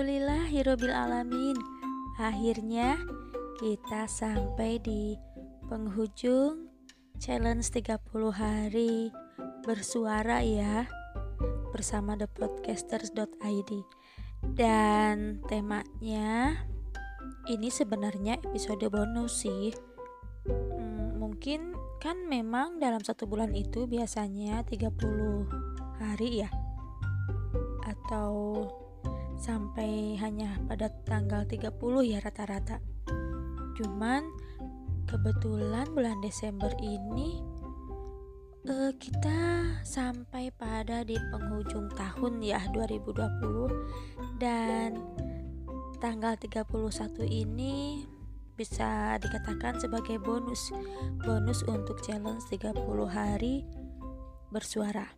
Alhamdulillah Hirobil Alamin. Akhirnya kita sampai di penghujung challenge 30 hari bersuara ya Bersama thepodcasters.id Dan temanya ini sebenarnya episode bonus sih. Hmm, Mungkin kan memang dalam satu bulan itu biasanya 30 hari ya? Atau sampai hanya pada tanggal 30 ya rata-rata. Cuman kebetulan bulan Desember ini uh, kita sampai pada di penghujung tahun ya 2020 dan tanggal 31 ini bisa dikatakan sebagai bonus bonus untuk challenge 30 hari bersuara.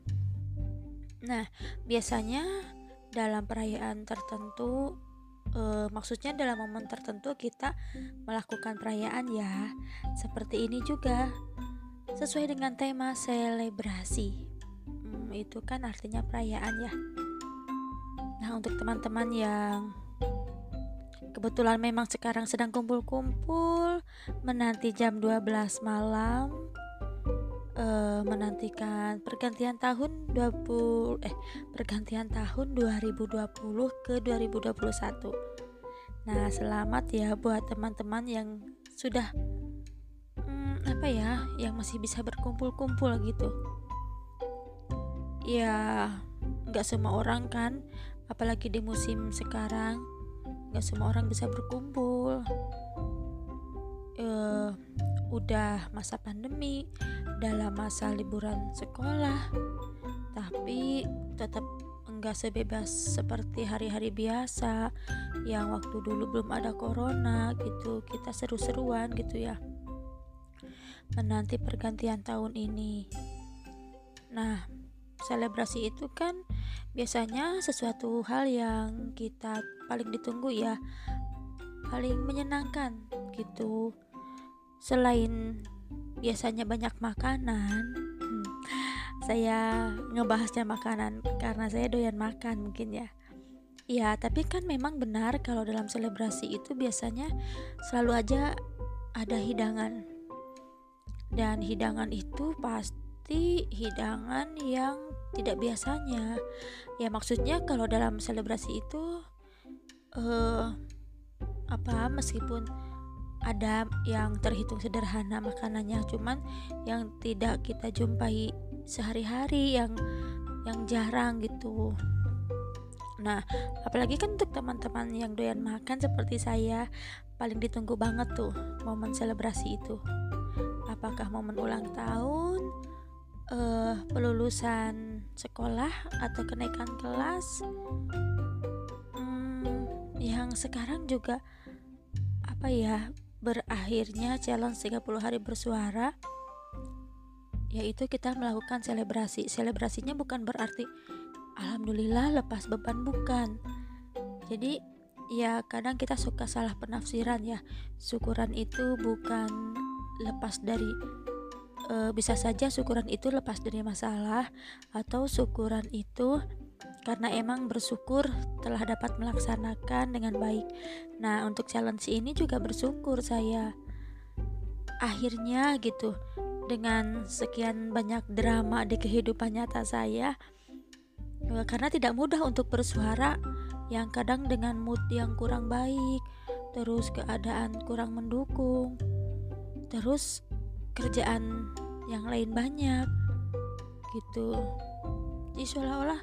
Nah, biasanya dalam perayaan tertentu uh, maksudnya dalam momen tertentu kita melakukan perayaan ya. Seperti ini juga sesuai dengan tema selebrasi. Hmm, itu kan artinya perayaan ya. Nah untuk teman-teman yang kebetulan memang sekarang sedang kumpul-kumpul menanti jam 12 malam uh, menantikan pergantian tahun 20 eh pergantian tahun 2020 ke 2021. Nah, selamat ya buat teman-teman yang sudah hmm, apa ya, yang masih bisa berkumpul-kumpul gitu. Ya, nggak semua orang kan, apalagi di musim sekarang, nggak semua orang bisa berkumpul. Uh, udah masa pandemi, dalam masa liburan sekolah, tapi tetap enggak sebebas seperti hari-hari biasa yang waktu dulu belum ada corona gitu kita seru-seruan gitu ya menanti pergantian tahun ini. Nah selebrasi itu kan biasanya sesuatu hal yang kita paling ditunggu ya paling menyenangkan gitu selain biasanya banyak makanan hmm, saya ngebahasnya makanan karena saya doyan makan mungkin ya. Ya tapi kan memang benar kalau dalam selebrasi itu biasanya selalu aja ada hidangan. Dan hidangan itu pasti hidangan yang tidak biasanya. Ya maksudnya kalau dalam selebrasi itu uh, apa meskipun ada yang terhitung sederhana makanannya cuman yang tidak kita jumpai sehari-hari yang yang jarang gitu. Nah apalagi kan untuk teman-teman yang doyan makan seperti saya paling ditunggu banget tuh momen selebrasi itu. Apakah momen ulang tahun uh, pelulusan sekolah atau kenaikan kelas? Hmm, yang sekarang juga apa ya berakhirnya challenge 30 hari bersuara yaitu kita melakukan selebrasi. Selebrasinya bukan berarti alhamdulillah lepas beban bukan. Jadi ya kadang kita suka salah penafsiran ya. Syukuran itu bukan lepas dari e, bisa saja syukuran itu lepas dari masalah atau syukuran itu karena emang bersyukur telah dapat melaksanakan dengan baik. Nah, untuk challenge ini juga bersyukur saya. Akhirnya gitu, dengan sekian banyak drama di kehidupan nyata saya, ya, karena tidak mudah untuk bersuara yang kadang dengan mood yang kurang baik, terus keadaan kurang mendukung, terus kerjaan yang lain banyak gitu. Jadi seolah-olah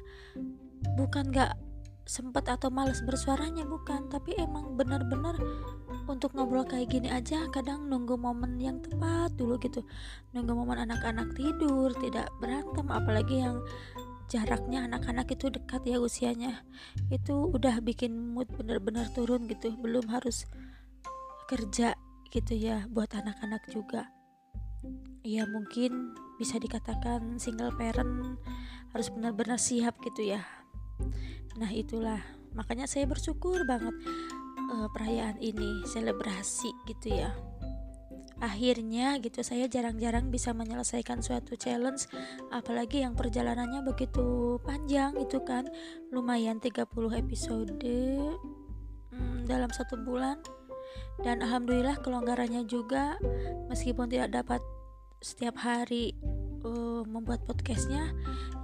bukan gak sempet atau males bersuaranya bukan. Tapi emang benar-benar untuk ngobrol kayak gini aja kadang nunggu momen yang tepat dulu gitu. Nunggu momen anak-anak tidur tidak berantem apalagi yang jaraknya anak-anak itu dekat ya usianya. Itu udah bikin mood bener-bener turun gitu. Belum harus kerja gitu ya buat anak-anak juga. Ya mungkin bisa dikatakan single parent harus benar-benar siap gitu ya Nah, itulah. Makanya saya bersyukur banget uh, perayaan ini, selebrasi gitu ya. akhirnya gitu saya jarang-jarang bisa menyelesaikan suatu challenge apalagi yang perjalanannya begitu panjang itu kan. Lumayan 30 episode hmm, dalam satu bulan. Dan alhamdulillah kelonggarannya juga meskipun tidak dapat setiap hari uh, membuat podcastnya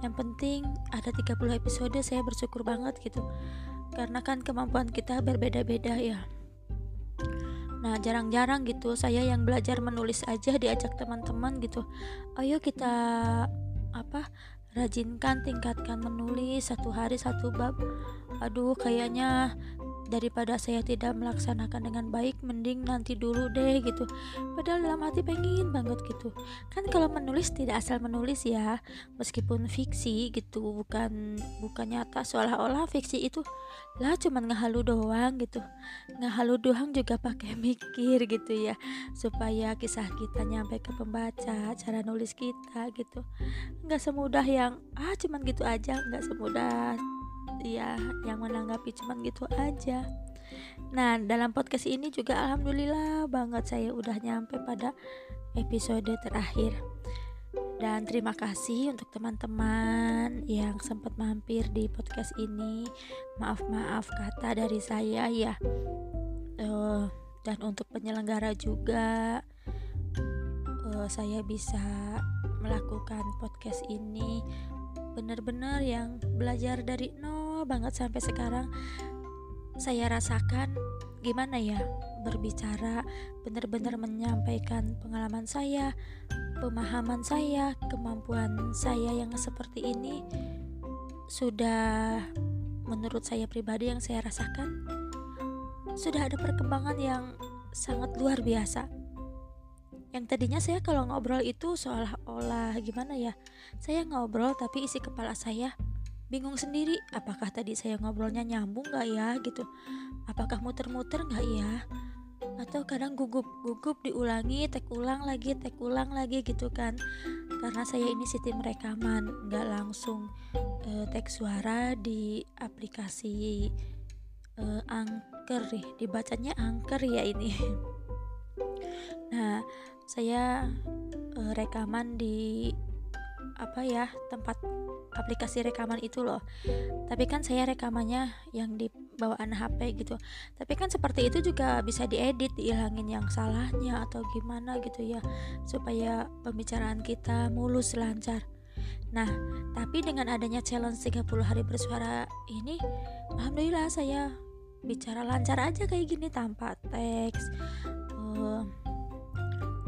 yang penting ada 30 episode saya bersyukur banget gitu karena kan kemampuan kita berbeda-beda ya Nah, jarang-jarang gitu saya yang belajar menulis aja diajak teman-teman gitu. Ayo kita apa? rajinkan tingkatkan menulis satu hari satu bab. Aduh, kayaknya daripada saya tidak melaksanakan dengan baik mending nanti dulu deh gitu. Padahal dalam hati pengen banget gitu. Kan kalau menulis tidak asal menulis ya. Meskipun fiksi gitu. Bukan bukan nyata seolah-olah fiksi itu lah cuman ngehalu doang gitu. Ngehalu doang juga pakai mikir gitu ya. Supaya kisah kita nyampe ke pembaca cara nulis kita gitu. Nggak semudah yang ah cuman gitu aja. Nggak semudah ya yang menanggapi cuman gitu aja. Nah dalam podcast ini juga alhamdulillah banget saya udah nyampe pada episode terakhir. Dan terima kasih untuk teman-teman yang sempat mampir di podcast ini. Maaf-maaf kata dari saya ya. Uh, dan untuk penyelenggara juga uh, saya bisa melakukan podcast ini benar-benar yang belajar dari nol banget sampai sekarang. Saya rasakan gimana ya berbicara benar-benar menyampaikan pengalaman saya pemahaman saya kemampuan saya yang seperti ini sudah menurut saya pribadi yang saya rasakan sudah ada perkembangan yang sangat luar biasa. Yang tadinya saya kalau ngobrol itu seolah-olah gimana ya saya ngobrol tapi isi kepala saya bingung sendiri apakah tadi saya ngobrolnya nyambung gak ya gitu. Apakah muter-muter gak ya? Atau kadang gugup-gugup diulangi tek ulang lagi tek ulang lagi gitu kan. Karena saya ini sistem rekaman nggak langsung uh, tek suara di aplikasi uh, angker nih dibacanya angker ya ini. Nah saya uh, rekaman di apa ya tempat aplikasi rekaman itu loh. Tapi kan saya rekamannya yang di bawaan HP gitu. Tapi kan seperti itu juga bisa diedit dihilangin yang salahnya atau gimana gitu ya supaya pembicaraan kita mulus lancar. Nah tapi dengan adanya challenge 30 hari bersuara ini alhamdulillah saya bicara lancar aja kayak gini tanpa teks uh,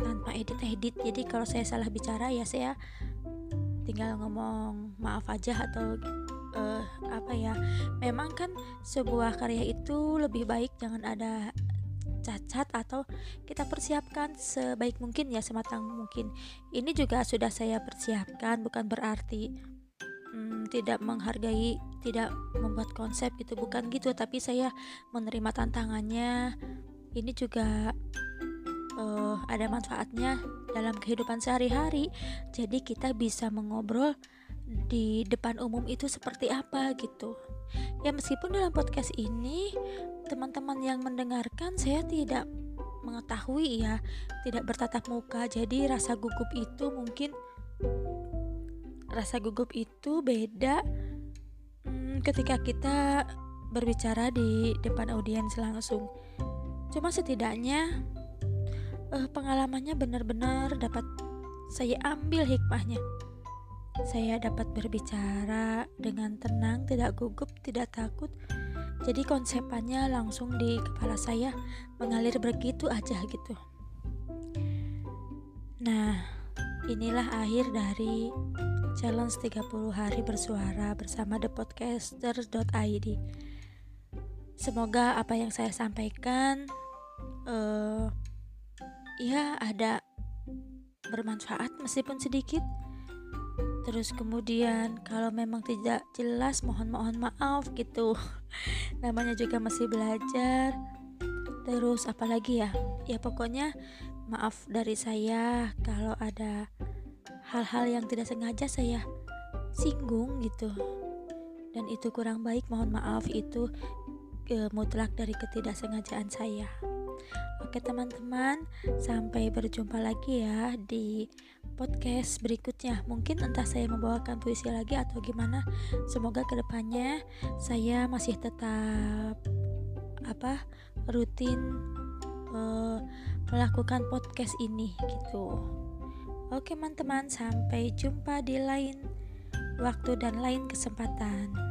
tanpa edit-edit. Jadi kalau saya salah bicara ya saya tinggal ngomong maaf aja atau uh, apa ya memang kan sebuah karya itu lebih baik jangan ada cacat atau kita persiapkan sebaik mungkin ya sematang mungkin. Ini juga sudah saya persiapkan bukan berarti hmm, tidak menghargai tidak membuat konsep gitu bukan gitu tapi saya menerima tantangannya. Ini juga uh, ada manfaatnya dalam kehidupan sehari-hari. Jadi kita bisa mengobrol di depan umum itu seperti apa gitu. Ya meskipun dalam podcast ini teman-teman yang mendengarkan saya tidak mengetahui ya, tidak bertatap muka. Jadi rasa gugup itu mungkin rasa gugup itu beda hmm, ketika kita berbicara di depan audiens langsung. Cuma setidaknya uh, pengalamannya benar-benar dapat saya ambil hikmahnya. Saya dapat berbicara dengan tenang, tidak gugup, tidak takut. Jadi konsepannya langsung di kepala saya mengalir begitu aja gitu. Nah, inilah akhir dari challenge 30 hari bersuara bersama thepodcaster.id. Semoga apa yang saya sampaikan uh, ya ada bermanfaat meskipun sedikit. Terus kemudian kalau memang tidak jelas mohon mohon maaf gitu. Namanya juga masih belajar. Terus apalagi ya? Ya pokoknya maaf dari saya kalau ada hal-hal yang tidak sengaja saya singgung gitu. Dan itu kurang baik mohon maaf. Itu e, mutlak dari ketidaksengajaan saya Oke teman-teman, sampai berjumpa lagi ya di podcast berikutnya. Mungkin entah saya membawakan puisi lagi atau gimana. Semoga ke depannya saya masih tetap apa rutin uh, melakukan podcast ini gitu. Oke teman-teman, sampai jumpa di lain waktu dan lain kesempatan.